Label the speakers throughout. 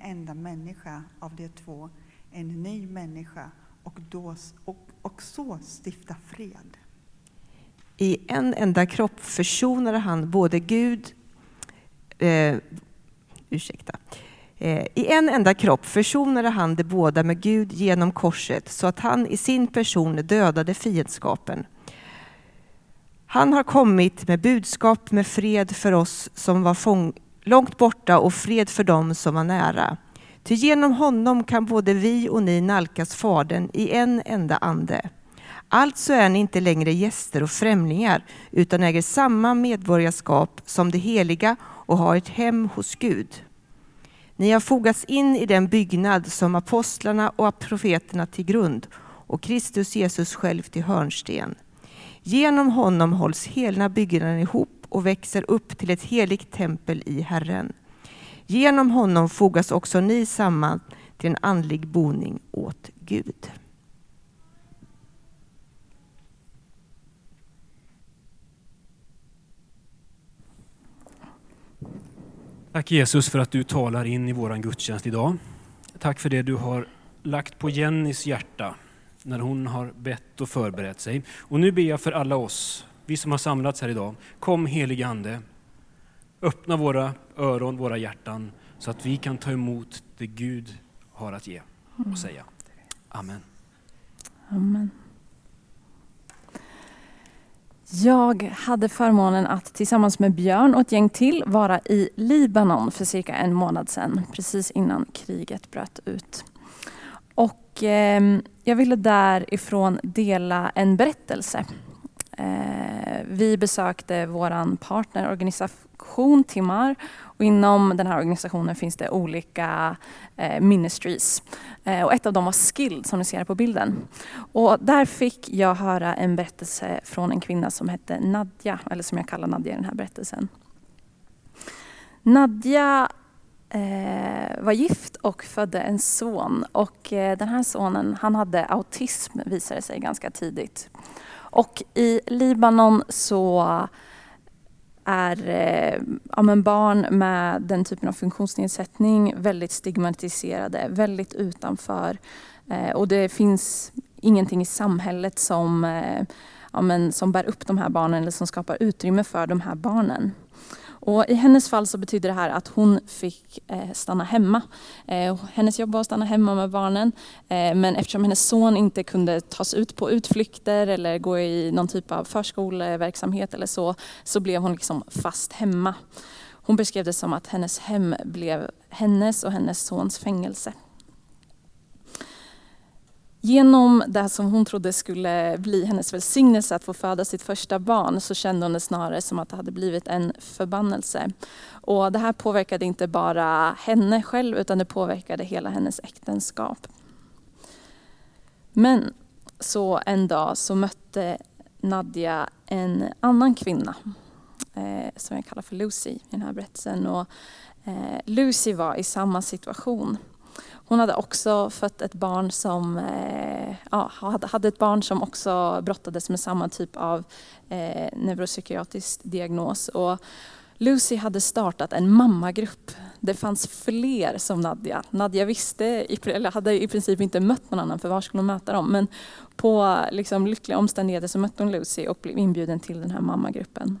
Speaker 1: enda människa av de två en ny människa och, då, och, och så stifta fred.
Speaker 2: I en enda kropp försonade han både Gud, eh, ursäkta, eh, i en enda kropp försonade han de båda med Gud genom korset så att han i sin person dödade fiendskapen. Han har kommit med budskap med fred för oss som var fång långt borta och fred för dem som var nära. Ty genom honom kan både vi och ni nalkas Fadern i en enda ande. Alltså är ni inte längre gäster och främlingar, utan äger samma medborgarskap som de heliga och har ett hem hos Gud. Ni har fogats in i den byggnad som apostlarna och profeterna till grund och Kristus Jesus själv till hörnsten. Genom honom hålls hela byggnaden ihop och växer upp till ett heligt tempel i Herren. Genom honom fogas också ni samman till en andlig boning åt Gud.
Speaker 3: Tack Jesus för att du talar in i våran gudstjänst idag. Tack för det du har lagt på Jennys hjärta när hon har bett och förberett sig. Och nu ber jag för alla oss, vi som har samlats här idag. Kom helige Ande, öppna våra öron, våra hjärtan så att vi kan ta emot det Gud har att ge och säga. Amen.
Speaker 4: Amen. Jag hade förmånen att tillsammans med Björn och ett gäng till vara i Libanon för cirka en månad sedan, precis innan kriget bröt ut. Och eh, jag ville därifrån dela en berättelse. Vi besökte vår partnerorganisation Timar och inom den här organisationen finns det olika eh, ministries. Eh, och ett av dem var Skilled som ni ser på bilden. Och där fick jag höra en berättelse från en kvinna som hette Nadja, eller som jag kallar Nadja i den här berättelsen. Nadja eh, var gift och födde en son. Och eh, den här sonen han hade autism visade sig ganska tidigt. Och i Libanon så är eh, ja, men barn med den typen av funktionsnedsättning väldigt stigmatiserade, väldigt utanför. Eh, och det finns ingenting i samhället som, eh, ja, men, som bär upp de här barnen eller som skapar utrymme för de här barnen. Och I hennes fall så betyder det här att hon fick eh, stanna hemma. Eh, hennes jobb var att stanna hemma med barnen. Eh, men eftersom hennes son inte kunde tas ut på utflykter eller gå i någon typ av förskoleverksamhet eller så, så blev hon liksom fast hemma. Hon beskrev det som att hennes hem blev hennes och hennes sons fängelse. Genom det som hon trodde skulle bli hennes välsignelse att få föda sitt första barn så kände hon det snarare som att det hade blivit en förbannelse. Och det här påverkade inte bara henne själv utan det påverkade hela hennes äktenskap. Men så en dag så mötte Nadja en annan kvinna eh, som jag kallar för Lucy i den här berättelsen. Och, eh, Lucy var i samma situation. Hon hade också fött ett barn som eh, ja, hade ett barn som också brottades med samma typ av eh, neuropsykiatrisk diagnos. Och Lucy hade startat en mammagrupp. Det fanns fler som Nadja. Nadja visste, eller hade i princip inte mött någon annan, för var skulle hon möta dem? Men på liksom, lyckliga omständigheter så mötte hon Lucy och blev inbjuden till den här mammagruppen.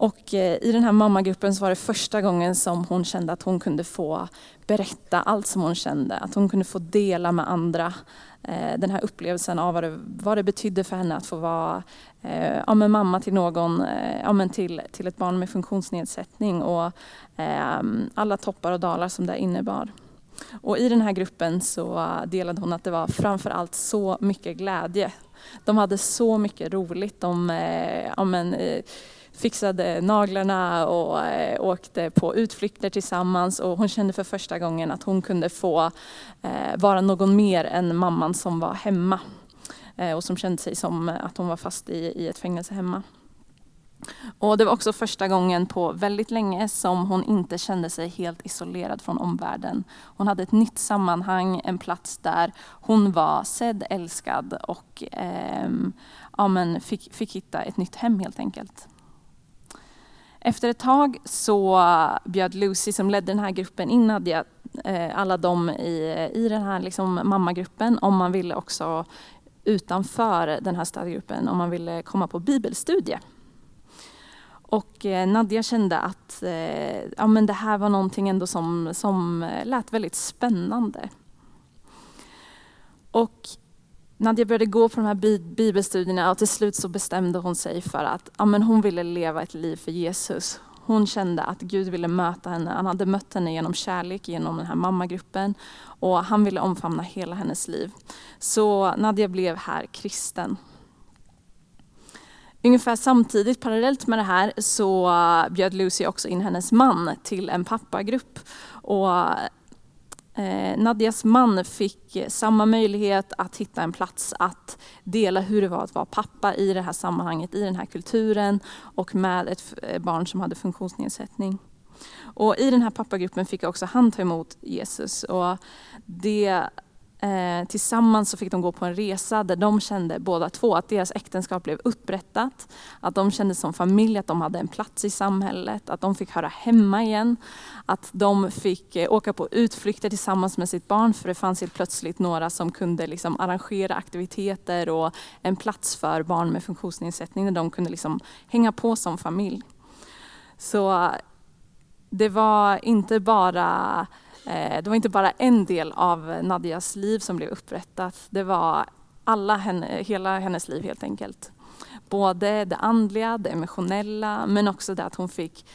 Speaker 4: Och eh, i den här mammagruppen så var det första gången som hon kände att hon kunde få berätta allt som hon kände. Att hon kunde få dela med andra eh, den här upplevelsen av vad det, vad det betydde för henne att få vara eh, ja, men mamma till någon, ja, men till, till ett barn med funktionsnedsättning och ehm, alla toppar och dalar som det innebar. Och i den här gruppen så delade hon att det var framförallt så mycket glädje. De hade så mycket roligt. De, ja, men, fixade naglarna och eh, åkte på utflykter tillsammans och hon kände för första gången att hon kunde få eh, vara någon mer än mamman som var hemma eh, och som kände sig som att hon var fast i, i ett fängelse hemma. Och det var också första gången på väldigt länge som hon inte kände sig helt isolerad från omvärlden. Hon hade ett nytt sammanhang, en plats där hon var sedd, älskad och eh, ja, men fick, fick hitta ett nytt hem helt enkelt. Efter ett tag så bjöd Lucy som ledde den här gruppen in Nadja, eh, alla de i, i den här liksom mammagruppen om man ville också utanför den här stödgruppen om man ville komma på bibelstudie. Och eh, Nadja kände att eh, ja, men det här var någonting ändå som, som lät väldigt spännande. Och Nadja började gå på de här bibelstudierna och till slut så bestämde hon sig för att ja, men hon ville leva ett liv för Jesus. Hon kände att Gud ville möta henne. Han hade mött henne genom kärlek, genom den här mammagruppen. Och han ville omfamna hela hennes liv. Så Nadja blev här kristen. Ungefär samtidigt, parallellt med det här, så bjöd Lucy också in hennes man till en pappagrupp. Och Eh, Nadjas man fick samma möjlighet att hitta en plats att dela hur det var att vara pappa i det här sammanhanget, i den här kulturen och med ett eh, barn som hade funktionsnedsättning. Och I den här pappagruppen fick också han ta emot Jesus. Och det Eh, tillsammans så fick de gå på en resa där de kände båda två att deras äktenskap blev upprättat. Att de kände som familj att de hade en plats i samhället, att de fick höra hemma igen. Att de fick eh, åka på utflykter tillsammans med sitt barn för det fanns helt plötsligt några som kunde liksom arrangera aktiviteter och en plats för barn med funktionsnedsättning där de kunde liksom hänga på som familj. Så eh, det var inte bara Eh, Eh, det var inte bara en del av Nadjas liv som blev upprättat. Det var alla henne, hela hennes liv helt enkelt. Både det andliga, det emotionella, men också det att hon fick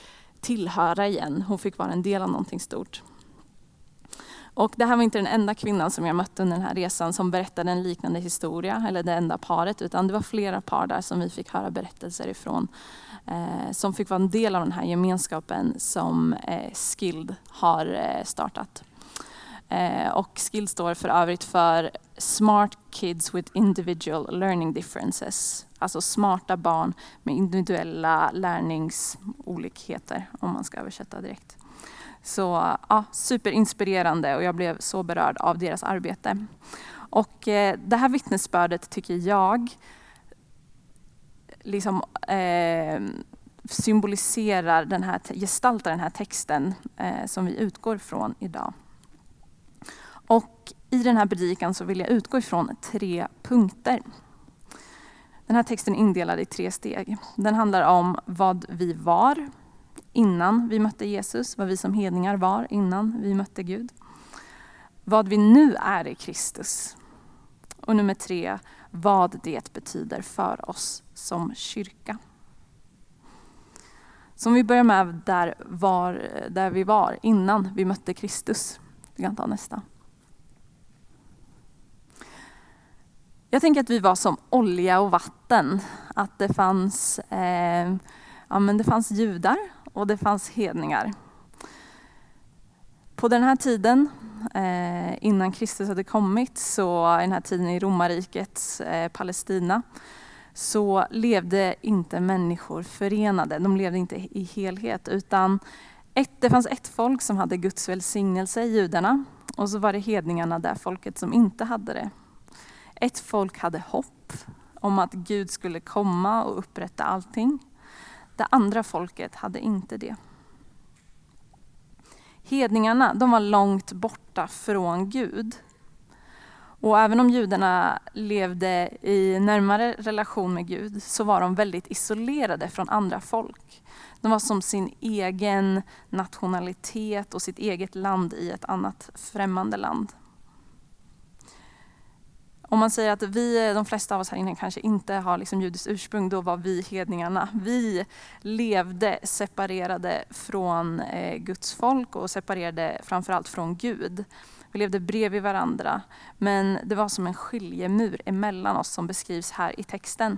Speaker 4: tillhöra igen. Hon fick vara en del av någonting stort. Och det här var inte den enda kvinnan som jag mötte under den här resan som berättade en liknande historia, eller det enda paret, utan det var flera par där som vi fick höra berättelser ifrån eh, som fick vara en del av den här gemenskapen som eh, Skild har eh, startat. Eh, och Skild står för övrigt för Smart Kids with Individual Learning Differences. Alltså smarta barn med individuella lärningsolikheter, om man ska översätta direkt. Så ja, superinspirerande och jag blev så berörd av deras arbete. Och eh, det här vittnesbördet tycker jag liksom, eh, symboliserar den här, gestaltar den här texten eh, som vi utgår från idag. Och i den här predikan så vill jag utgå ifrån tre punkter. Den här texten är indelad i tre steg. Den handlar om vad vi var innan vi mötte Jesus, vad vi som hedningar var innan vi mötte Gud. Vad vi nu är i Kristus. Och nummer tre, vad det betyder för oss som kyrka. Så om vi börjar med där, var, där vi var innan vi mötte Kristus. Vi kan ta nästa. Jag tänker att vi var som olja och vatten. Att det fanns, eh, ja, men det fanns judar och det fanns hedningar. På den här tiden, eh, innan Kristus hade kommit, så i den här tiden i romarrikets eh, Palestina, så levde inte människor förenade. De levde inte i helhet, utan ett, det fanns ett folk som hade Guds välsignelse, judarna, och så var det hedningarna, det folket som inte hade det. Ett folk hade hopp om att Gud skulle komma och upprätta allting. Det andra folket hade inte det. Hedningarna de var långt borta från Gud. Och även om judarna levde i närmare relation med Gud så var de väldigt isolerade från andra folk. De var som sin egen nationalitet och sitt eget land i ett annat främmande land. Om man säger att vi, de flesta av oss här inne kanske inte har liksom judiskt ursprung, då var vi hedningarna. Vi levde separerade från eh, Guds folk och separerade framförallt från Gud. Vi levde bredvid varandra, men det var som en skiljemur emellan oss som beskrivs här i texten.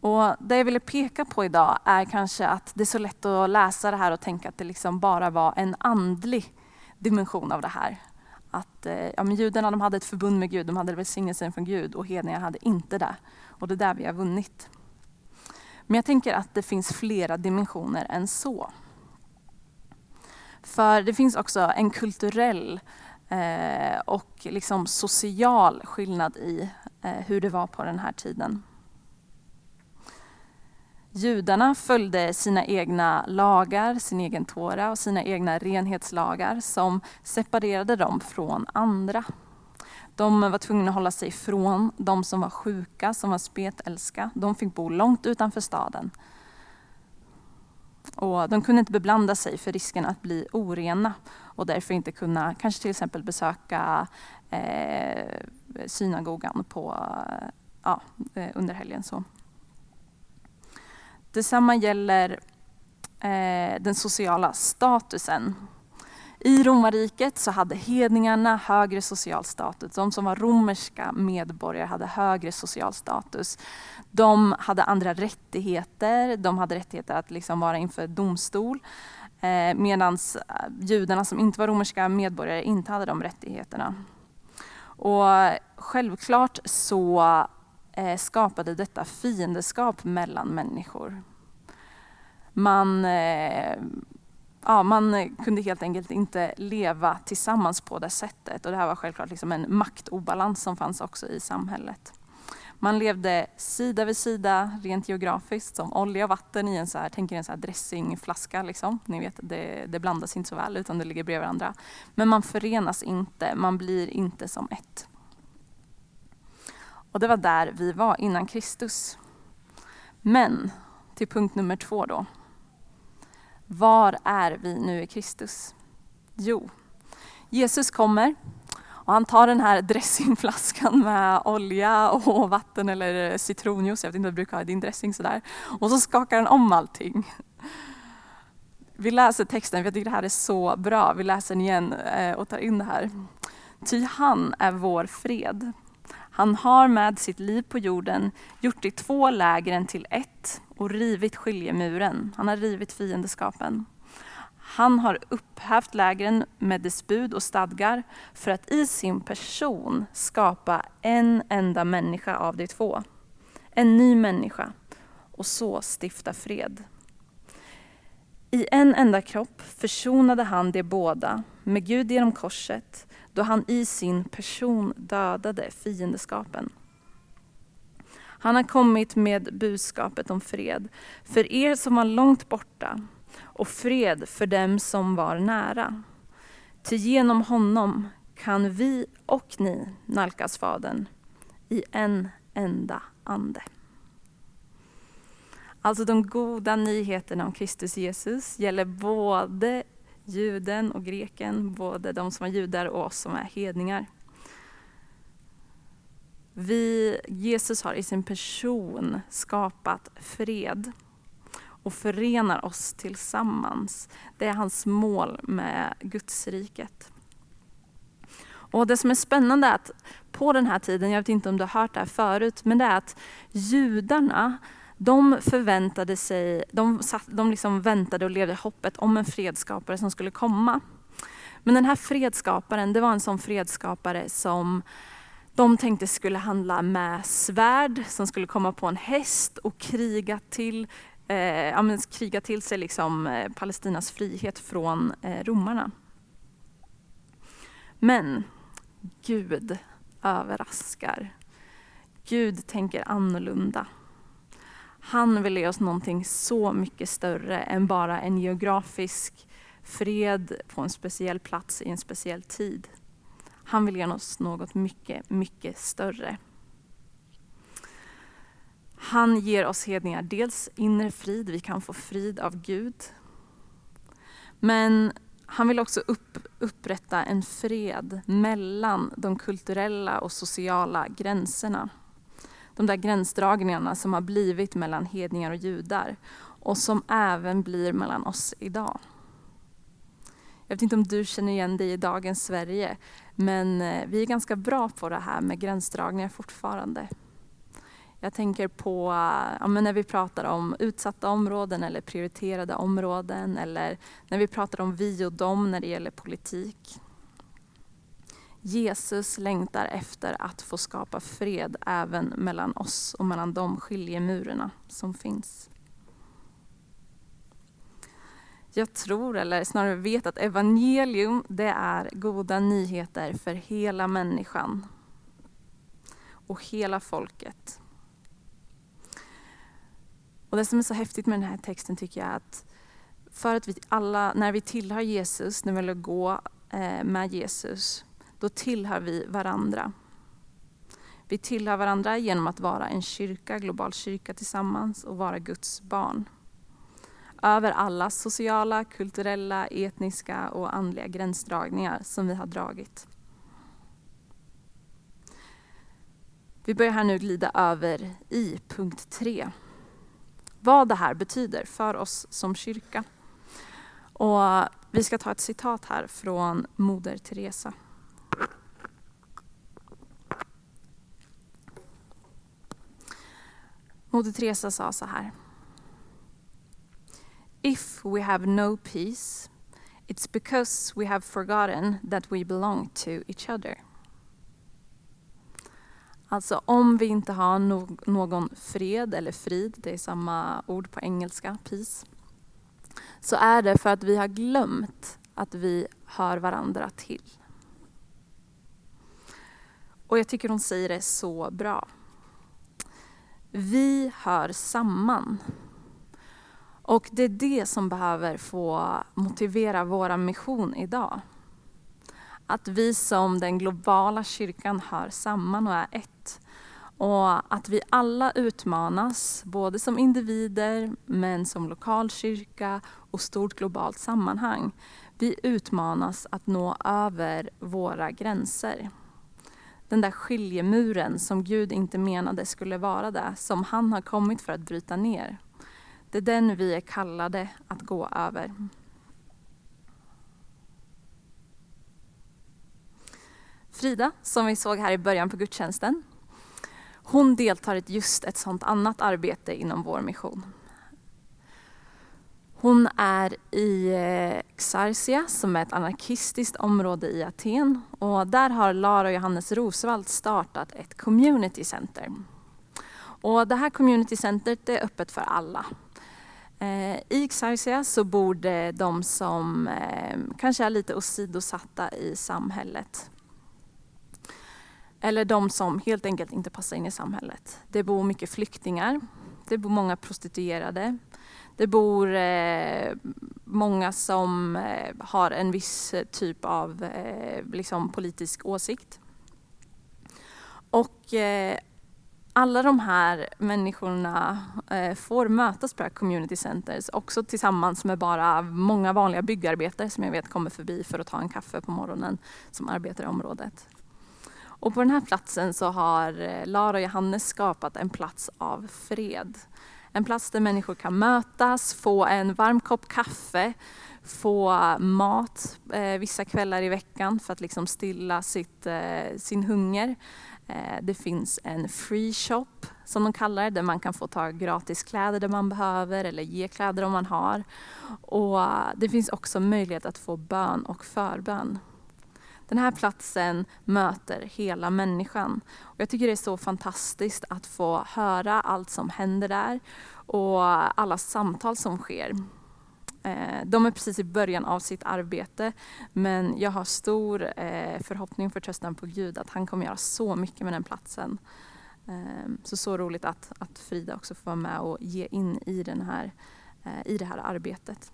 Speaker 4: Och det jag ville peka på idag är kanske att det är så lätt att läsa det här och tänka att det liksom bara var en andlig dimension av det här att eh, ja, men judarna de hade ett förbund med Gud, de hade välsignelsen från Gud och hedningarna hade inte det. Och det är där vi har vunnit. Men jag tänker att det finns flera dimensioner än så. För det finns också en kulturell eh, och liksom social skillnad i eh, hur det var på den här tiden. Judarna följde sina egna lagar, sin egen Tora och sina egna renhetslagar som separerade dem från andra. De var tvungna att hålla sig ifrån de som var sjuka, som var spetälska. De fick bo långt utanför staden. Och de kunde inte beblanda sig för risken att bli orena och därför inte kunna kanske till exempel besöka eh, synagogan på, ja, eh, under helgen. Så. Detsamma gäller eh, den sociala statusen. I romarriket så hade hedningarna högre social status. De som var romerska medborgare hade högre social status. De hade andra rättigheter. De hade rättigheter att liksom vara inför domstol. Eh, Medan eh, judarna som inte var romerska medborgare inte hade de rättigheterna. Och självklart så Eh, skapade detta fiendeskap mellan människor. Man, eh, ja, man kunde helt enkelt inte leva tillsammans på det sättet. Och det här var självklart liksom en maktobalans som fanns också i samhället. Man levde sida vid sida rent geografiskt som olja och vatten i en så här, tänk er en så här dressingflaska. Liksom. Ni vet, det, det blandas inte så väl utan det ligger bredvid varandra. Men man förenas inte, man blir inte som ett. Och det var där vi var innan Kristus. Men till punkt nummer två då. Var är vi nu i Kristus? Jo, Jesus kommer och han tar den här dressingflaskan med olja och vatten eller citronjuice, jag vet inte vad du brukar ha i din dressing sådär. Och så skakar han om allting. Vi läser texten, för jag tycker det här är så bra. Vi läser den igen eh, och tar in det här. Ty han är vår fred. Han har med sitt liv på jorden gjort de två lägren till ett och rivit skiljemuren. Han har rivit fiendeskapen. Han har upphävt lägren med dess bud och stadgar för att i sin person skapa en enda människa av de två. En ny människa och så stifta fred. I en enda kropp försonade han de båda med Gud genom korset då han i sin person dödade fiendeskapen. Han har kommit med budskapet om fred för er som var långt borta och fred för dem som var nära. Ty genom honom kan vi och ni nalkas Fadern i en enda ande. Alltså de goda nyheterna om Kristus Jesus gäller både juden och greken, både de som är judar och oss som är hedningar. Vi, Jesus har i sin person skapat fred och förenar oss tillsammans. Det är hans mål med Gudsriket. Och Det som är spännande är att på den här tiden, jag vet inte om du har hört det här förut, men det är att judarna de förväntade sig, de, satt, de liksom väntade och levde hoppet om en fredskapare som skulle komma. Men den här fredskaparen, det var en sån fredskapare som de tänkte skulle handla med svärd, som skulle komma på en häst och kriga till, eh, ja, kriga till sig liksom, eh, Palestinas frihet från eh, romarna. Men Gud överraskar. Gud tänker annorlunda. Han vill ge oss någonting så mycket större än bara en geografisk fred på en speciell plats i en speciell tid. Han vill ge oss något mycket, mycket större. Han ger oss hedningar dels inre frid, vi kan få frid av Gud. Men han vill också upp, upprätta en fred mellan de kulturella och sociala gränserna de där gränsdragningarna som har blivit mellan hedningar och judar och som även blir mellan oss idag. Jag vet inte om du känner igen dig i dagens Sverige, men eh, vi är ganska bra på det här med gränsdragningar fortfarande. Jag tänker på eh, ja, när vi pratar om utsatta områden eller prioriterade områden eller när vi pratar om vi och dem när det gäller politik. Jesus längtar efter att få skapa fred även mellan oss och mellan de skiljemurarna som finns. Jag tror, eller snarare vet, att evangelium det är goda nyheter för hela människan och hela folket. Och det som är så häftigt med den här texten tycker jag är att för att vi alla, när vi tillhör Jesus, när vi vill gå eh, med Jesus, då tillhör vi varandra. Vi tillhör varandra genom att vara en kyrka, global kyrka tillsammans och vara Guds barn. Över alla sociala, kulturella, etniska och andliga gränsdragningar som vi har dragit. Vi börjar här nu glida över i punkt 3. Vad det här betyder för oss som kyrka. Och vi ska ta ett citat här från Moder Teresa. Moder Teresa sa så här. If we have no peace, it's because we have forgotten that we belong to each other. Alltså om vi inte har no någon fred eller frid, det är samma ord på engelska, peace, så är det för att vi har glömt att vi hör varandra till. Och jag tycker hon säger det så bra. Vi hör samman. Och det är det som behöver få motivera vår mission idag. Att vi som den globala kyrkan hör samman och är ett. Och att vi alla utmanas, både som individer men som lokalkyrka och stort globalt sammanhang. Vi utmanas att nå över våra gränser. Den där skiljemuren som Gud inte menade skulle vara det, som han har kommit för att bryta ner. Det är den vi är kallade att gå över. Frida, som vi såg här i början på gudstjänsten, hon deltar i just ett sådant annat arbete inom vår mission. Hon är i eh, Xarcia som är ett anarkistiskt område i Aten och där har Lara och Johannes Rosvall startat ett community center. Och det här community centret är öppet för alla. Eh, I Xarcia så bor det de som eh, kanske är lite åsidosatta i samhället. Eller de som helt enkelt inte passar in i samhället. Det bor mycket flyktingar, det bor många prostituerade, det bor eh, många som eh, har en viss eh, typ av eh, liksom politisk åsikt. Och eh, alla de här människorna eh, får mötas på community centers, också tillsammans med bara många vanliga byggarbetare som jag vet kommer förbi för att ta en kaffe på morgonen, som arbetar i området. Och på den här platsen så har eh, Lara och Johannes skapat en plats av fred. En plats där människor kan mötas, få en varm kopp kaffe, få mat eh, vissa kvällar i veckan för att liksom stilla sitt, eh, sin hunger. Eh, det finns en free shop som de kallar det, där man kan få ta gratis kläder där man behöver eller ge kläder om man har. Och eh, det finns också möjlighet att få bön och förbön. Den här platsen möter hela människan. Och jag tycker det är så fantastiskt att få höra allt som händer där och alla samtal som sker. Eh, de är precis i början av sitt arbete men jag har stor eh, förhoppning för tröstan på Gud att han kommer göra så mycket med den platsen. Ehm, så så roligt att, att Frida också får vara med och ge in i, den här, eh, i det här arbetet.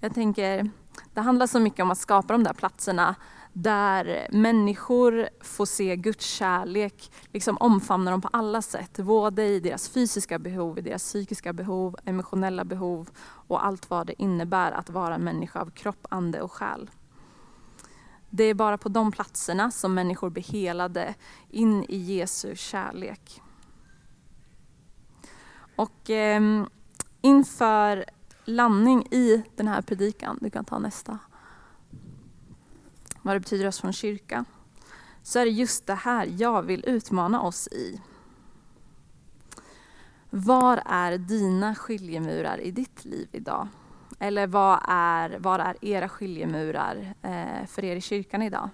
Speaker 4: Jag tänker, det handlar så mycket om att skapa de där platserna där människor får se Guds kärlek liksom omfamna dem på alla sätt. Både i deras fysiska behov, i deras psykiska behov, emotionella behov och allt vad det innebär att vara en människa av kropp, ande och själ. Det är bara på de platserna som människor blir helade in i Jesu kärlek. Och eh, inför landning i den här predikan, du kan ta nästa, vad det betyder oss från kyrka, så är det just det här jag vill utmana oss i. Var är dina skiljemurar i ditt liv idag? Eller vad är, var är era skiljemurar eh, för er i kyrkan idag?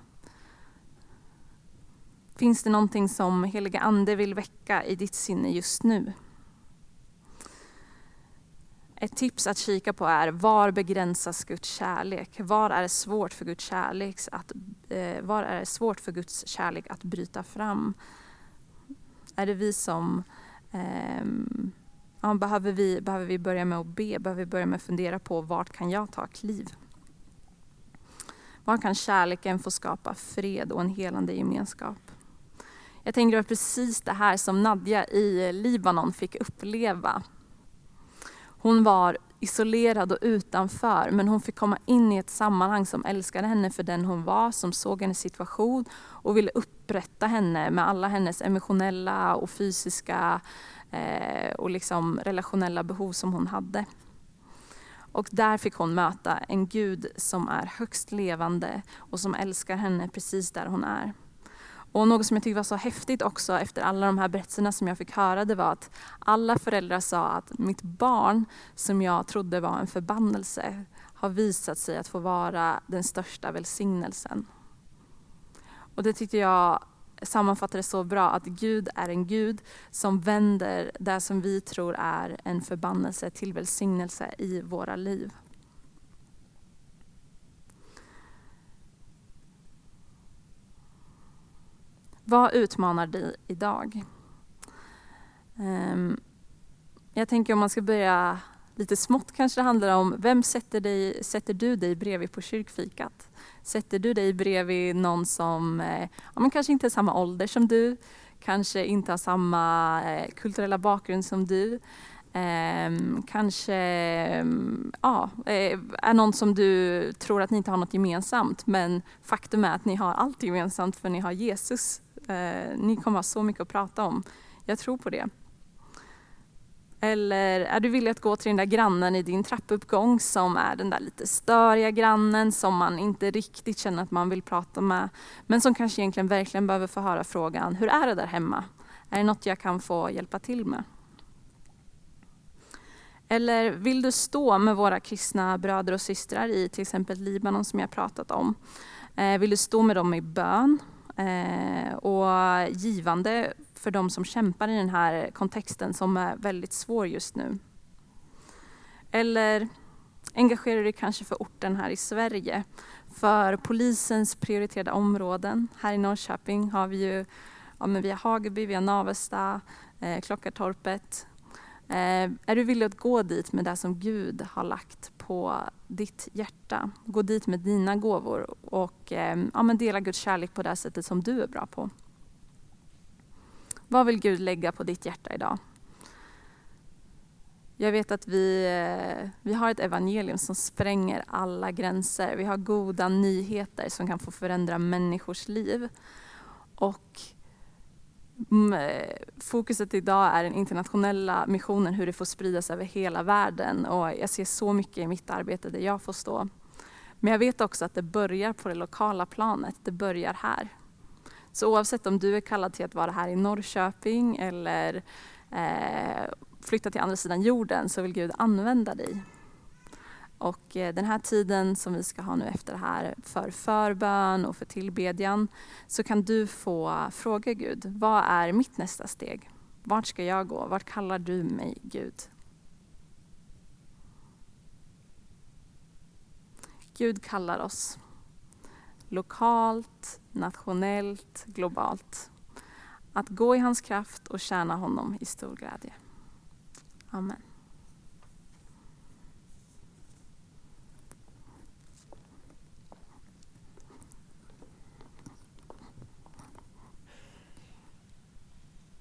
Speaker 4: Finns det någonting som heliga Ande vill väcka i ditt sinne just nu? Ett tips att kika på är var begränsas Guds kärlek? Var är det svårt för Guds kärlek att, eh, var är det svårt för Guds kärlek att bryta fram? Är det vi som Um, ja, behöver, vi, behöver vi börja med att be? Behöver vi börja med att fundera på vart kan jag ta kliv? Var kan kärleken få skapa fred och en helande gemenskap? Jag tänker det var precis det här som Nadja i Libanon fick uppleva. Hon var isolerad och utanför, men hon fick komma in i ett sammanhang som älskade henne för den hon var, som såg hennes situation och ville upprätta henne med alla hennes emotionella och fysiska eh, och liksom relationella behov som hon hade. Och där fick hon möta en Gud som är högst levande och som älskar henne precis där hon är. Och något som jag tyckte var så häftigt också efter alla de här berättelserna som jag fick höra, det var att alla föräldrar sa att mitt barn, som jag trodde var en förbannelse, har visat sig att få vara den största välsignelsen. Och det tyckte jag sammanfattade så bra, att Gud är en Gud som vänder det som vi tror är en förbannelse till välsignelse i våra liv. Vad utmanar dig idag? Um, jag tänker om man ska börja lite smått kanske det handlar om, vem sätter, dig, sätter du dig bredvid på kyrkfikat? Sätter du dig bredvid någon som eh, ja, men kanske inte är samma ålder som du, kanske inte har samma eh, kulturella bakgrund som du, ehm, kanske ja, eh, är någon som du tror att ni inte har något gemensamt men faktum är att ni har allt gemensamt för ni har Jesus. Eh, ni kommer ha så mycket att prata om. Jag tror på det. Eller är du villig att gå till den där grannen i din trappuppgång som är den där lite störiga grannen som man inte riktigt känner att man vill prata med men som kanske egentligen verkligen behöver få höra frågan, hur är det där hemma? Är det något jag kan få hjälpa till med? Eller vill du stå med våra kristna bröder och systrar i till exempel Libanon som jag pratat om? Eh, vill du stå med dem i bön eh, och givande för de som kämpar i den här kontexten som är väldigt svår just nu? Eller engagerar du dig kanske för orten här i Sverige? För polisens prioriterade områden. Här i Norrköping har vi ju ja, men vi har Hageby, vi har Navesta, eh, Klockartorpet, Eh, är du villig att gå dit med det som Gud har lagt på ditt hjärta? Gå dit med dina gåvor och eh, ja, men dela Guds kärlek på det sättet som du är bra på. Vad vill Gud lägga på ditt hjärta idag? Jag vet att vi, eh, vi har ett evangelium som spränger alla gränser. Vi har goda nyheter som kan få förändra människors liv. Och Mm, eh, fokuset idag är den internationella missionen, hur det får spridas över hela världen. Och jag ser så mycket i mitt arbete där jag får stå. Men jag vet också att det börjar på det lokala planet, det börjar här. Så oavsett om du är kallad till att vara här i Norrköping eller eh, flytta till andra sidan jorden så vill Gud använda dig. Och eh, den här tiden som vi ska ha nu efter det här för förbön och för tillbedjan så kan du få fråga Gud, vad är mitt nästa steg? Vart ska jag gå? Vart kallar du mig Gud? Gud kallar oss lokalt, nationellt, globalt. Att gå i hans kraft och tjäna honom i stor glädje. Amen.